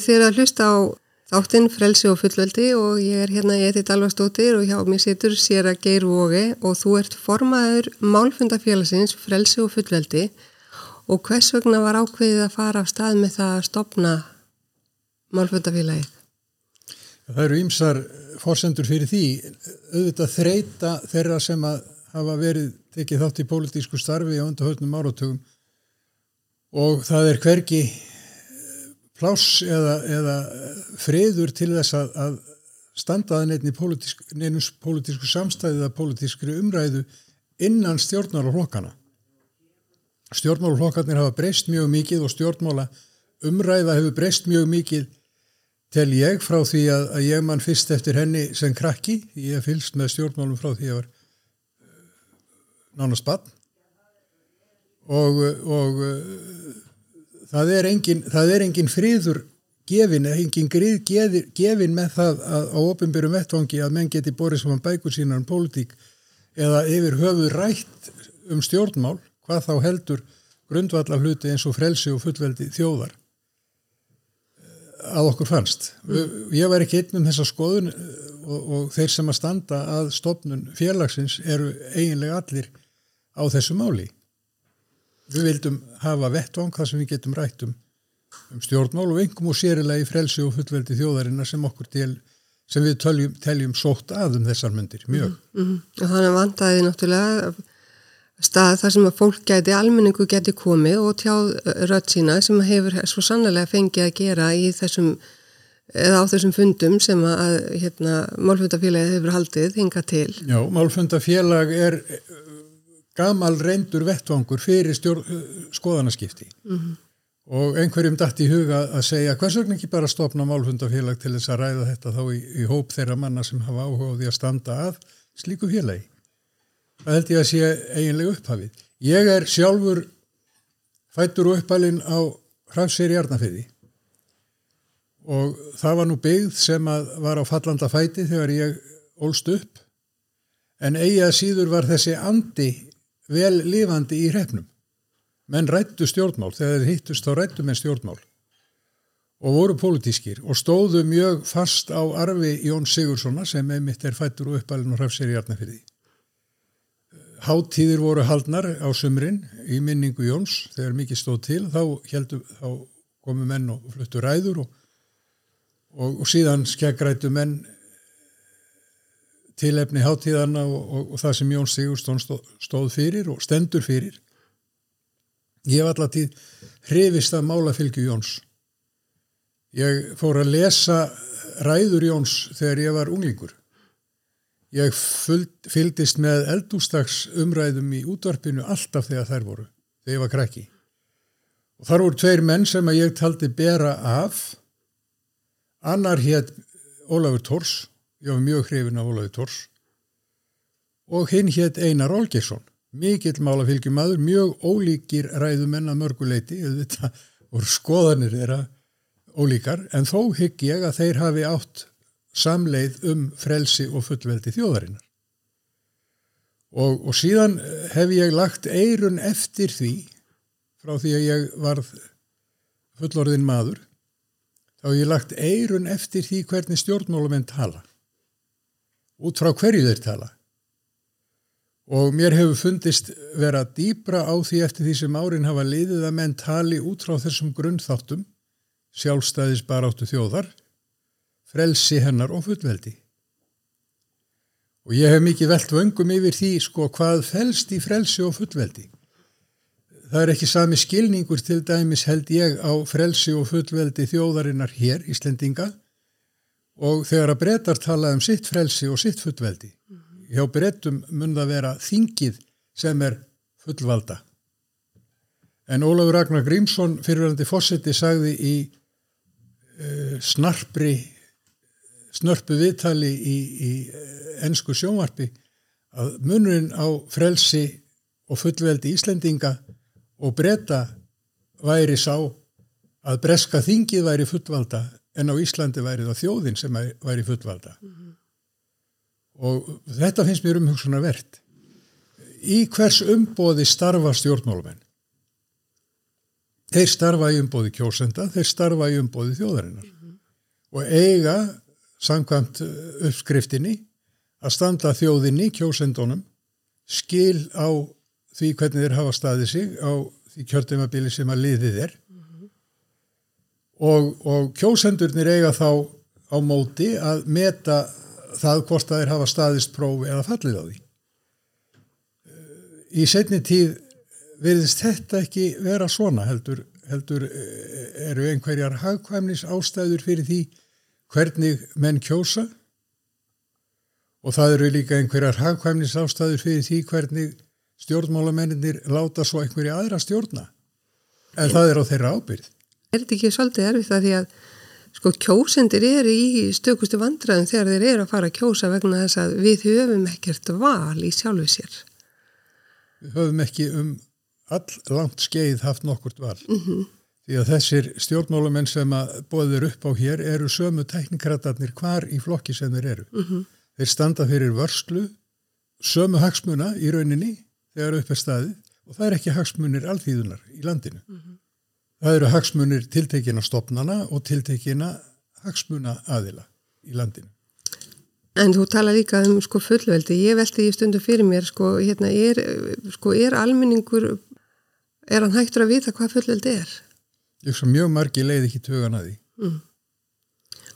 Þið er að hlusta á þáttinn Frelsi og fullveldi og ég er hérna í Edith Alvarsdóttir og hjá mér situr sér að Geir Vógi og þú ert formaður málfundafélagsins Frelsi og fullveldi. Og hvers vegna var ákveðið að fara á stað með það að stopna málfundafélagið? Það eru ýmsar fórsendur fyrir því. Auðvitað þreita þeirra sem að hafa verið tekið þátt í pólitísku starfi á undarhörnum áratugum. Og það er hvergi pláss eða, eða friður til þess að, að standaða nefnir pólitísk, nefnus pólitísku samstæðið að pólitískri umræðu innan stjórnmálaflokkana. Stjórnmálaflokkarnir hafa breyst mjög mikið og stjórnmála umræða hefur breyst mjög mikið tel ég frá því að, að ég mann fyrst eftir henni sem krakki. Ég fylgst með stjórnmálum frá því að ég var uh, nánast bann og, og það er engin, það er engin friður gefin, engin grið gefin með það að, á ofinbyrjum vettvangi að menn geti borðið saman bækur sína um pólitík eða yfir höfu rætt um stjórnmál, hvað þá heldur grundvallar hluti eins og frelsi og fullveldi þjóðar að okkur fannst. Ég var ekki einn um þessa skoðun og, og þeir sem að standa að stopnun félagsins eru eiginlega allir á þessu máli. Við vildum hafa vettvang þar sem við getum rætt um, stjórnmál og engum og sérilega í frelsi og fullveldi þjóðarinnar sem okkur til, sem við teljum, teljum sótt að um þessar myndir, mjög. Mm -hmm. Þannig vandaði náttúrulega stað þar sem að fólk gæti, almenningu gæti komið og tjáð rött sína sem hefur svo sannlega fengið að gera í þessum, eða á þessum fundum sem að hérna, málfundafélagi hefur haldið hinga til. Já, málfundafélag er gamal reyndur vettvangur fyrir stjórn, skoðanaskipti mm -hmm. og einhverjum dætt í huga að segja hvers vegna ekki bara stopna málfundafélag til þess að ræða þetta þá í, í hóp þeirra manna sem hafa áhuga á því að standa að slíku félagi. Það held ég að sé eiginlega upphafið. Ég er sjálfur fættur og uppalinn á hrafsir í Arnafeyði og það var nú byggð sem var á fallanda fæti þegar ég ólst upp en eigi að síður var þessi andi vel lifandi í hrefnum. Menn rættu stjórnmál, þegar þeir hittust þá rættu menn stjórnmál og voru pólitískir og stóðu mjög fast á arfi Jón Sigurssona sem einmitt er fættur og uppalinn og hrafsir í Arnafyrði. Háttíðir voru haldnar á sumrin í minningu Jóns þegar mikið stóð til, þá, heldu, þá komu menn og fluttu ræður og, og, og síðan skeggrættu menn tilefni hátíðana og, og, og það sem Jón Sigurstón stóð, fyrir og stendur fyrir. Ég hef alltaf tíð hrifist að málafylgju Jóns. Ég fór að lesa ræður Jóns þegar ég var unglingur. Ég fyldist með eldústags umræðum í útvarpinu alltaf þegar þær voru, þegar ég var krakki. Og þar voru tveir menn sem að ég taldi bera af. Annar hétt Ólafur Tors ég var mjög hrifin af Ólaði Tors og hinn hétt Einar Olgersson mikill málafylgjumadur, mjög ólíkir ræðumenn að mörguleiti þetta voru skoðanir þeirra ólíkar, en þó hygg ég að þeir hafi átt samleið um frelsi og fullveldi þjóðarinnar. Og, og síðan hef ég lagt eirun eftir því frá því að ég varð fullorðin maður þá hef ég lagt eirun eftir því hvernig stjórnmálamenn tala út frá hverju þeir tala. Og mér hefur fundist vera dýbra á því eftir því sem árin hafa liðið að menn tali út frá þessum grunnþáttum, sjálfstæðis baráttu þjóðar, frelsi hennar og fullveldi. Og ég hef mikið velt vöngum yfir því sko hvað felst í frelsi og fullveldi. Það er ekki sami skilningur til dæmis held ég á frelsi og fullveldi þjóðarinnar hér, Íslendinga, og þegar að brettar tala um sitt frelsi og sitt fullveldi mm -hmm. hjá brettum mun það vera þingið sem er fullvalda en Ólafur Ragnar Grímsson fyrirvændi fósetti sagði í uh, snarpri snörpu viðtali í, í ennsku sjónvarpi að munurinn á frelsi og fullveldi Íslendinga og bretta væri sá að breska þingið væri fullvalda en á Íslandi væri það þjóðin sem væri fullvalda. Mm -hmm. og þetta finnst mér umhugsunar verðt í hvers umbóði starfa stjórnmálumenn þeir starfa í umbóði kjósenda, þeir starfa í umbóði þjóðarinnar. Og eiga samkvæmt uh, uppskriftinni að standa þjóðinni, kjósendunum, skil á því hvernig þeir hafa staðið sig á því kjörtumabili sem að liðið er og, og kjósendurnir eiga þá á móti að meta það hvort að þeir hafa staðist prófi eða fallið á því. Í setni tíð verðist þetta ekki vera svona heldur, heldur eh, eru einhverjar hagkvæmnis ástæður fyrir því hvernig menn kjósa og það eru líka einhverjar hagkvæmnis ástæður fyrir því hvernig stjórnmálamennir láta svo einhverja aðra stjórna en það er á þeirra ábyrð. Er þetta ekki svolítið erfitt að því að sko kjósendir eru í stökustu vandraðum þegar þeir eru að fara að kjósa vegna þess að við höfum ekkert val í sjálfu sér. Við höfum ekki um all langt skeið haft nokkurt val. Mm -hmm. Því að þessir stjórnmálamenn sem að bóður upp á hér eru sömu teknikratarnir hvar í flokki sem þeir eru. Mm -hmm. Þeir standa fyrir vörslu, sömu hagsmuna í rauninni þegar upp er staðið og það er ekki hagsmunir alþýðunar í landinu. Mm -hmm. Það eru hagsmunir tiltekina stopnana og tiltekina hagsmuna aðila í landinu. En þú tala líka um sko fullveldi. Ég veldi í stundu fyrir mér sko, hérna, er, sko, er almenningur, er hann hægtur að vita hvað fullveldi er? Ég svo mjög margi leiði ekki tögan að því. Mm.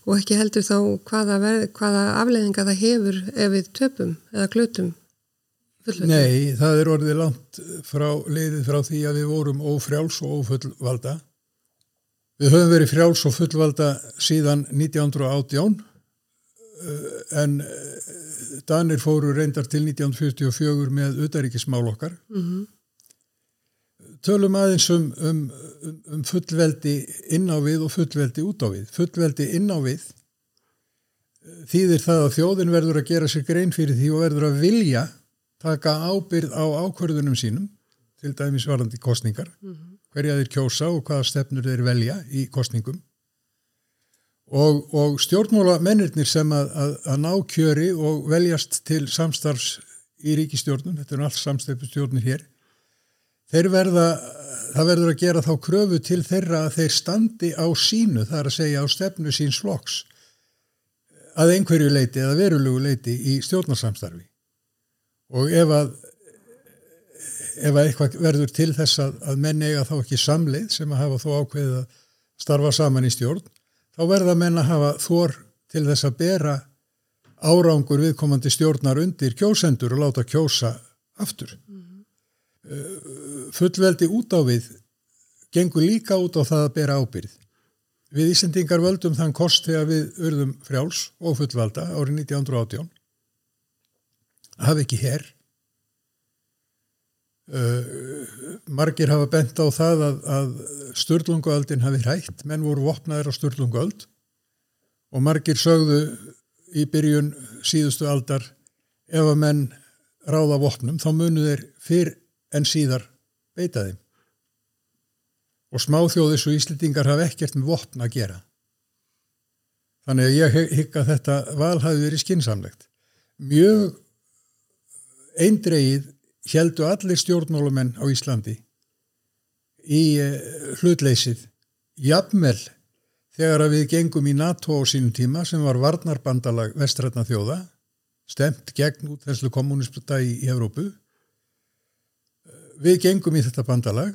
Og ekki heldur þá hvaða, verð, hvaða afleiðinga það hefur ef við töpum eða glötum fullveldi? Nei, það er orðið langt frá leiðið frá því að við vorum ófrjáls og ófullvalda. Við höfum verið frjáls og fullvalda síðan 1918 eh, en eh, Danir fóru reyndar til 1944 með utaríkismál okkar. Mm -hmm. Tölum aðeins um, um, um fullveldi inn á við og fullveldi út á við. Fullveldi inn á við eh, þýðir það að þjóðin verður að gera sér grein fyrir því og verður að vilja taka ábyrð á ákvörðunum sínum til dæmis varandi kostningar mm -hmm. hverja þeir kjósa og hvaða stefnur þeir velja í kostningum og, og stjórnmóla mennirnir sem að, að, að ná kjöri og veljast til samstarfs í ríkistjórnum, þetta er allt samstefnustjórnir hér þeir verða það verður að gera þá kröfu til þeirra að þeir standi á sínu, það er að segja á stefnu síns floks að einhverju leiti eða verulegu leiti í stjórnarsamstarfi og ef að ef að eitthvað verður til þess að, að menn eiga þá ekki samleið sem að hafa þó ákveðið að starfa saman í stjórn þá verða menn að hafa þór til þess að bera árangur viðkomandi stjórnar undir kjósendur og láta kjósa aftur. Mm -hmm. fullveldi út á við gengur líka út á það að bera ábyrð við Ísendingar völdum þann kost þegar við urðum frjáls og fullvalda árið 1918 hafa ekki herr uh, margir hafa bent á það að, að störlunguöldin hafi hrætt. Menn voru vopnaðir á störlunguöld og margir sögðu í byrjun síðustu aldar ef að menn ráða vopnum þá munu þeir fyrr en síðar beita þeim. Og smáþjóðis og íslitingar hafa ekkert með vopn að gera. Þannig að ég hygg að þetta val hafi verið skinsamlegt mjög eindreið heldu allir stjórnmálumenn á Íslandi í uh, hlutleysið. Jafnvel þegar að við gengum í NATO á sínum tíma sem var varnarbandalag vestrætna þjóða stemt gegn út þesslu kommunistata í, í Evrópu við gengum í þetta bandalag.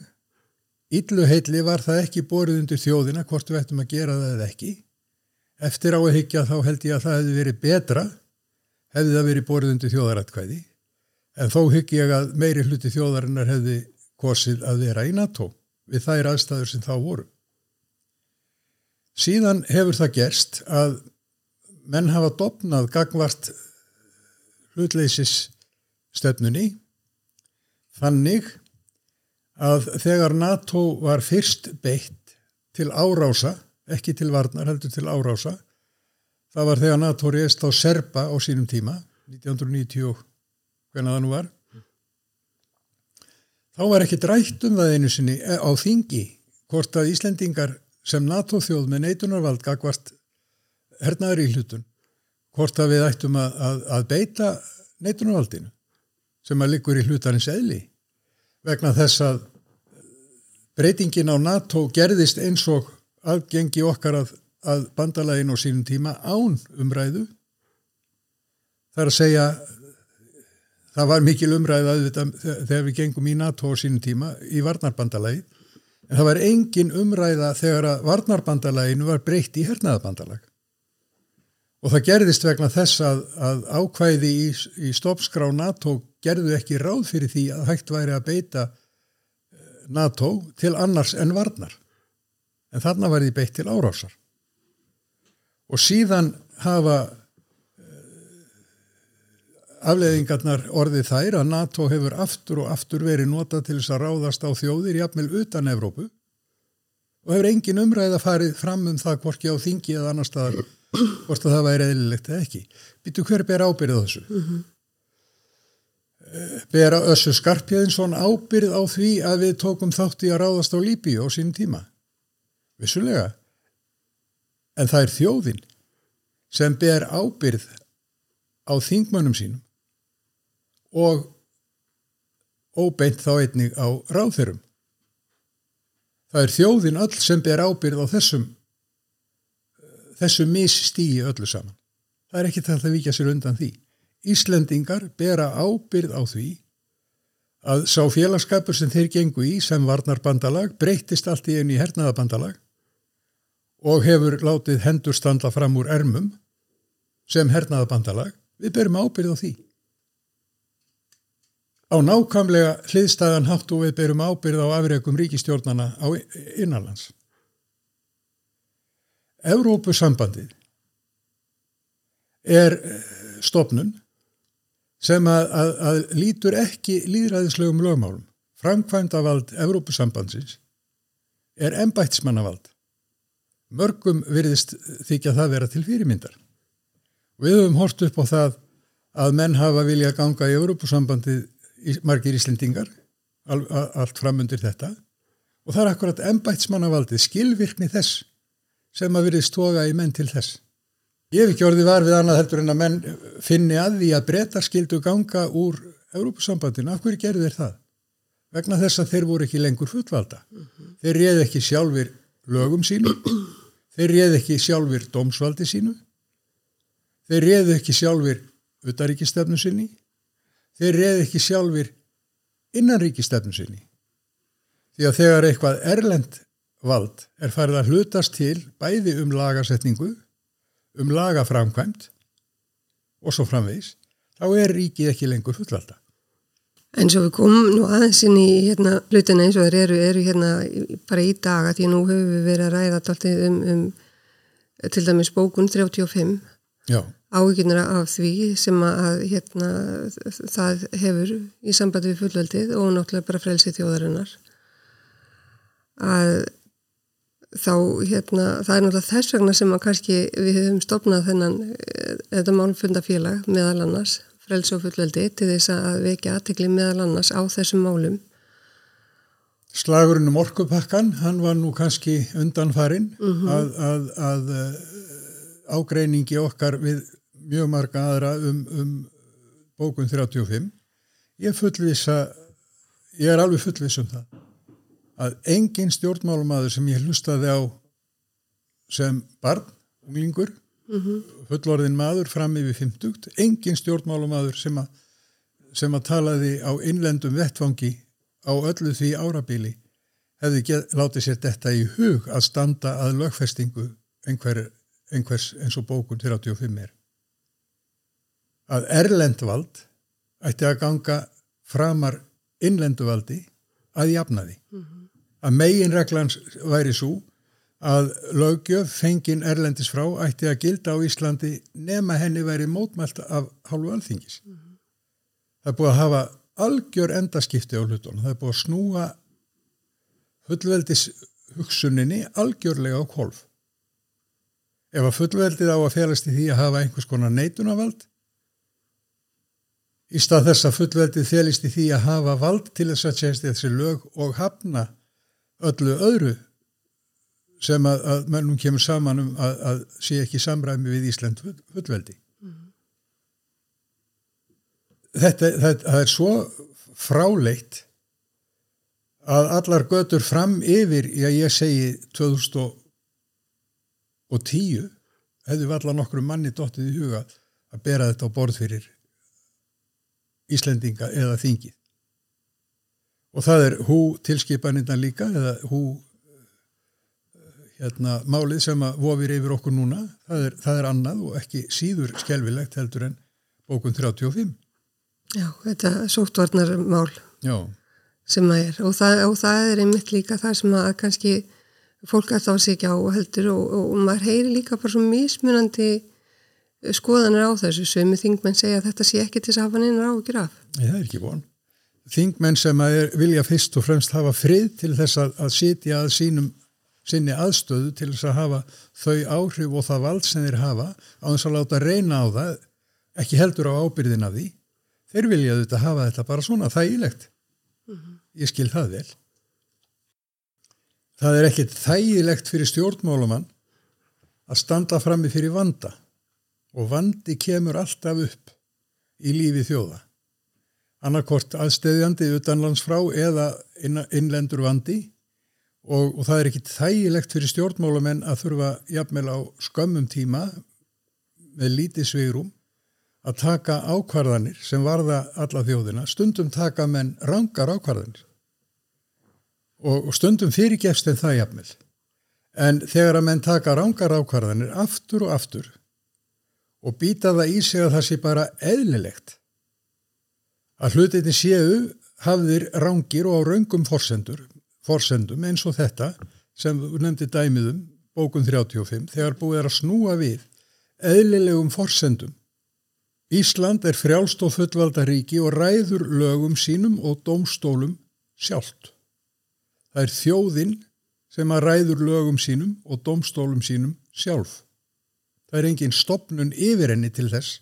Yllu heitli var það ekki borið undir þjóðina hvort við ættum að gera það eða ekki. Eftir á að higgja þá held ég að það hefði verið betra hefði það verið borið undir þjóðaratkvæði en þó hygg ég að meiri hluti þjóðarinnar hefði kosið að vera í NATO við þær aðstæður sem þá voru. Síðan hefur það gerst að menn hafa dopnað gangvart hlutleysis stefnunni þannig að þegar NATO var fyrst beitt til árása, ekki til varnar, heldur til árása, það var þegar NATO reist á Serba á sínum tíma, 1990 hvernig það nú var þá var ekki drætt um það einu sinni eh, á þingi hvort að Íslendingar sem NATO-þjóð með neitunarvald gagvart hernaður í hlutun hvort að við ættum að, að, að beita neitunarvaldinu sem að liggur í hlutarins eðli vegna þess að breytingin á NATO gerðist eins og aðgengi okkar að, að bandalægin á sínum tíma án umræðu. Það er að segja, það var mikil umræða þegar við gengum í NATO á sínum tíma í varnarbandalægi, en það var engin umræða þegar að varnarbandalæginu var breytt í hernaðabandalag. Og það gerðist vegna þess að, að ákvæði í, í stoppskrá NATO gerðu ekki ráð fyrir því að hægt væri að beita eh, NATO til annars en varnar. En þarna var því beitt til árásar. Og síðan hafa afleðingarnar orðið þær að NATO hefur aftur og aftur verið nota til þess að ráðast á þjóðir jafnvel utan Evrópu og hefur engin umræð að farið fram um það hvorki á þingi eða annar staðar hvort að það væri eðlilegt eða ekki. Býtu hver ber ábyrð á þessu? Mm -hmm. bera Össu Skarpjæðinsson ábyrð á því að við tókum þátt í að ráðast á Líbi á sínum tíma? Vissulega. En það er þjóðin sem ber ábyrð á þingmönnum sínum og óbeint þá einnig á ráðþerum það er þjóðin öll sem ber ábyrð á þessum þessu misstígi öllu saman. Það er ekki það að vikja sér undan því. Íslendingar bera ábyrð á því að sá félagskapur sem þeir gengu í sem varnar bandalag breytist allt í einu í hernaðabandalag og hefur látið hendur standa fram úr ermum sem hernaðabandalag. Við berum ábyrð á því. Á nákamlega hliðstæðan hátt og við berum ábyrð á afreikum ríkistjórnana á innanlands. Evrópusambandið er eh, stopnun sem að, að, að lítur ekki líðræðislegum lögmálum. Framkvæmdavald Evrópusambandsins er ennbætsmannavald. Mörgum virðist þykja það vera til fyrirmyndar. Við höfum hort upp á það að menn hafa vilja ganga í Evrópusambandið margir íslendingar, allt framundir þetta og það er akkurat ennbætsmannavaldið, skilvirkni þess sem að verið stóga í menn til þess. Ég hef ekki orðið var við annað heldur en að menn finni að því að breytar skildu ganga úr Európusambandinu. Af hverju gerðu þeir það? Vegna þess að þeir voru ekki lengur fullvalda. Mm -hmm. Þeir réð ekki sjálfur lögum sínu, þeir réð ekki sjálfur dómsvaldi sínu, þeir réð ekki sjálfur utaríkistefnu sinni, þeir réð ekki sjálfur innanríkistefnu sinni. Því að þegar eitthvað erlend vald er farið að hlutast til bæði um lagasetningu, um lagaframkvæmt og svo framvegs, þá er ríkið ekki lengur fullvalda. En svo við komum nú aðeins inn í hérna, hlutina eins og þeir eru, eru hérna bara í daga því nú höfum við verið að ræða alltaf um, um til dæmis bókun 35 áhyggjuna af því sem að hérna, það hefur í sambandi við fullveldið og náttúrulega bara frelsi þjóðarinnar að þá hérna, það er náttúrulega þess vegna sem að kannski við hefum stopnað þennan eh, þetta málfundafélag meðal annars frels og fullveldi til þess að vekja aðtekli meðal annars á þessum málum Slagurinn um orkupakkan, hann var nú kannski undanfarin mm -hmm. að, að, að eh, ágreiningi okkar við mjög marga aðra um, um bókun 35 ég fullvisa ég er alveg fullvis um það að engin stjórnmálumadur sem ég hlustaði á sem barn, unglingur mm -hmm. fullorðin maður fram yfir 50, engin stjórnmálumadur sem sem að talaði á innlendum vettfangi á öllu því árabíli hefði get, látið sér þetta í hug að standa að lögfestingu einhver, einhvers eins og bókun 35 er að erlendvald ætti að ganga framar innlenduvaldi að jafna því mm -hmm að meginreglans væri svo að lögjöf fengin erlendis frá ætti að gilda á Íslandi nema henni væri mótmælt af hálfu alþingis. Mm -hmm. Það er búið að hafa algjör endaskipti á hlutunum. Það er búið að snúa fullveldis hugsuninni algjörlega á kolf. Ef að fullveldið á að felast í því að hafa einhvers konar neitunavald í stað þess að fullveldið felist í því að hafa vald til þess að sést þessi lög og hafna öllu öðru sem að, að mennum kemur saman um að, að sé ekki samræmi við Ísland fullveldi. Mm -hmm. Þetta, þetta er svo fráleitt að allar götur fram yfir, já ég segi 2010 hefðu allar nokkru manni dóttið í huga að bera þetta á borð fyrir Íslendinga eða þingið. Og það er hú tilskipanirna líka eða hú hérna, málið sem að vofir yfir okkur núna, það er, það er annað og ekki síður skjálfilegt heldur en bókun 35. Já, þetta er sóttvarnarmál sem að er og það, og það er einmitt líka það sem að kannski fólk að þá sé ekki á heldur og, og, og maður heyri líka bara svo mismunandi skoðanir á þessu sem þingmenn segja að þetta sé ekki til þess að hafa neina á að gera af. Nei, það er ekki von. Þingmenn sem er, vilja fyrst og fremst hafa frið til þess að, að sitja að sínum sinni aðstöðu til þess að hafa þau áhrif og það vald sem þeir hafa á þess að láta reyna á það ekki heldur á ábyrðin af því þeir vilja þetta hafa þetta bara svona þægilegt mm -hmm. ég skil það vel það er ekkit þægilegt fyrir stjórnmálumann að standa frammi fyrir vanda og vandi kemur alltaf upp í lífi þjóða. Annarkort aðstöðjandi utanlandsfrá eða innlendur vandi og, og það er ekki þægilegt fyrir stjórnmálamenn að þurfa jafnvel á skömmum tíma með lítið sveirum að taka ákvarðanir sem varða alla þjóðina, stundum taka menn rangar ákvarðanir og, og stundum fyrirgefst en það jafnvel. En þegar að menn taka rangar ákvarðanir aftur og aftur og býta það í sig að það sé bara eðlilegt að hlutinni séu hafðir rangir og á raungum forsendur forsendum eins og þetta sem við nefndi dæmiðum bókun 35 þegar búið er að snúa við eðlilegum forsendum. Ísland er frjálst og fullvalda ríki og ræður lögum sínum og domstólum sjálft. Það er þjóðinn sem að ræður lögum sínum og domstólum sínum sjálf. Það er engin stopnun yfir henni til þess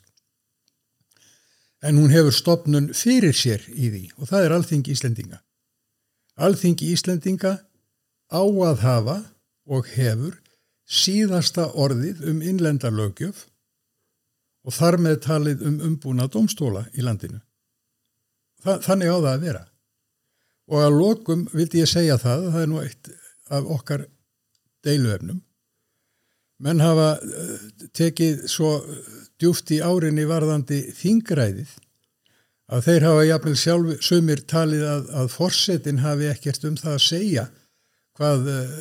en hún hefur stopnun fyrir sér í því og það er alþing Íslendinga. Alþingi Íslendinga á að hafa og hefur síðasta orðið um innlendarlögjöf og þar með talið um umbúna domstóla í landinu. Þa, þannig á það að vera. Og að lokum vildi ég segja það, það er nú eitt af okkar deiluefnum. Menn hafa uh, tekið svo djúft í árinni varðandi þingræðið að þeir hafa jafnvel sjálf sumir talið að, að forsetin hafi ekkert um það að segja hvað uh,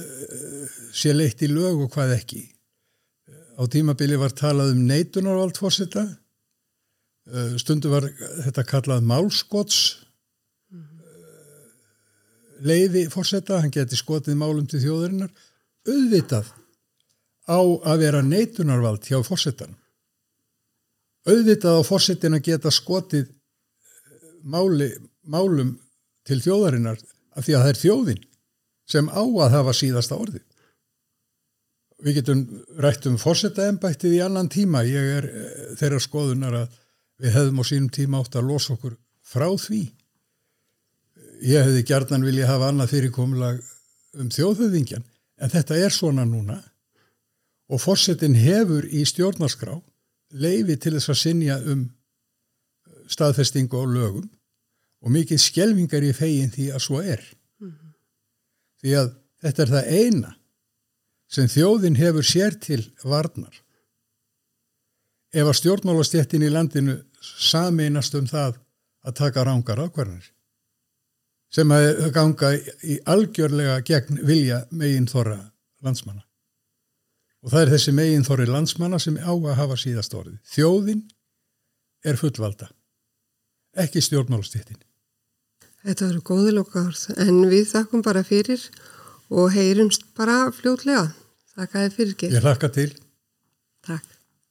sé leitt í lög og hvað ekki. Á tímabili var talað um neitunarvald forseta, uh, stundu var þetta kallað málskots, uh, leiði forseta, hann geti skotið málum til þjóðarinnar, auðvitað á að vera neitunarvald hjá forsetan. Auðvitað á forsetin að geta skotið máli, málum til þjóðarinnar af því að það er þjóðin sem á að hafa síðasta orði. Við getum rætt um fórsetaembættið í annan tíma. Ég er eh, þeirra skoðunar að við hefðum á sínum tíma átt að losa okkur frá því. Ég hefði gerðan vilja hafa annað fyrirkomulag um þjóðhauðingjan en þetta er svona núna og fórsetin hefur í stjórnarskrá leifi til þess að sinja um staðfestingu á lögum og mikið skjelvingar í fegin því að svo er. Mm -hmm. Því að þetta er það eina sem þjóðin hefur sér til varnar. Ef að stjórnmálastjettin í landinu sameinast um það að taka rángar ákvarðanir sem að ganga í algjörlega gegn vilja megin þorra landsmanna. Og það er þessi megin þorri landsmanna sem á að hafa síðast orðið. Þjóðin er fullvalda, ekki stjórnmálastjettin. Þetta eru góði lókaður en við þakkum bara fyrir og heyrumst bara fljótlega. Þakka þið fyrir ekki. Ég hlakka til. Takk.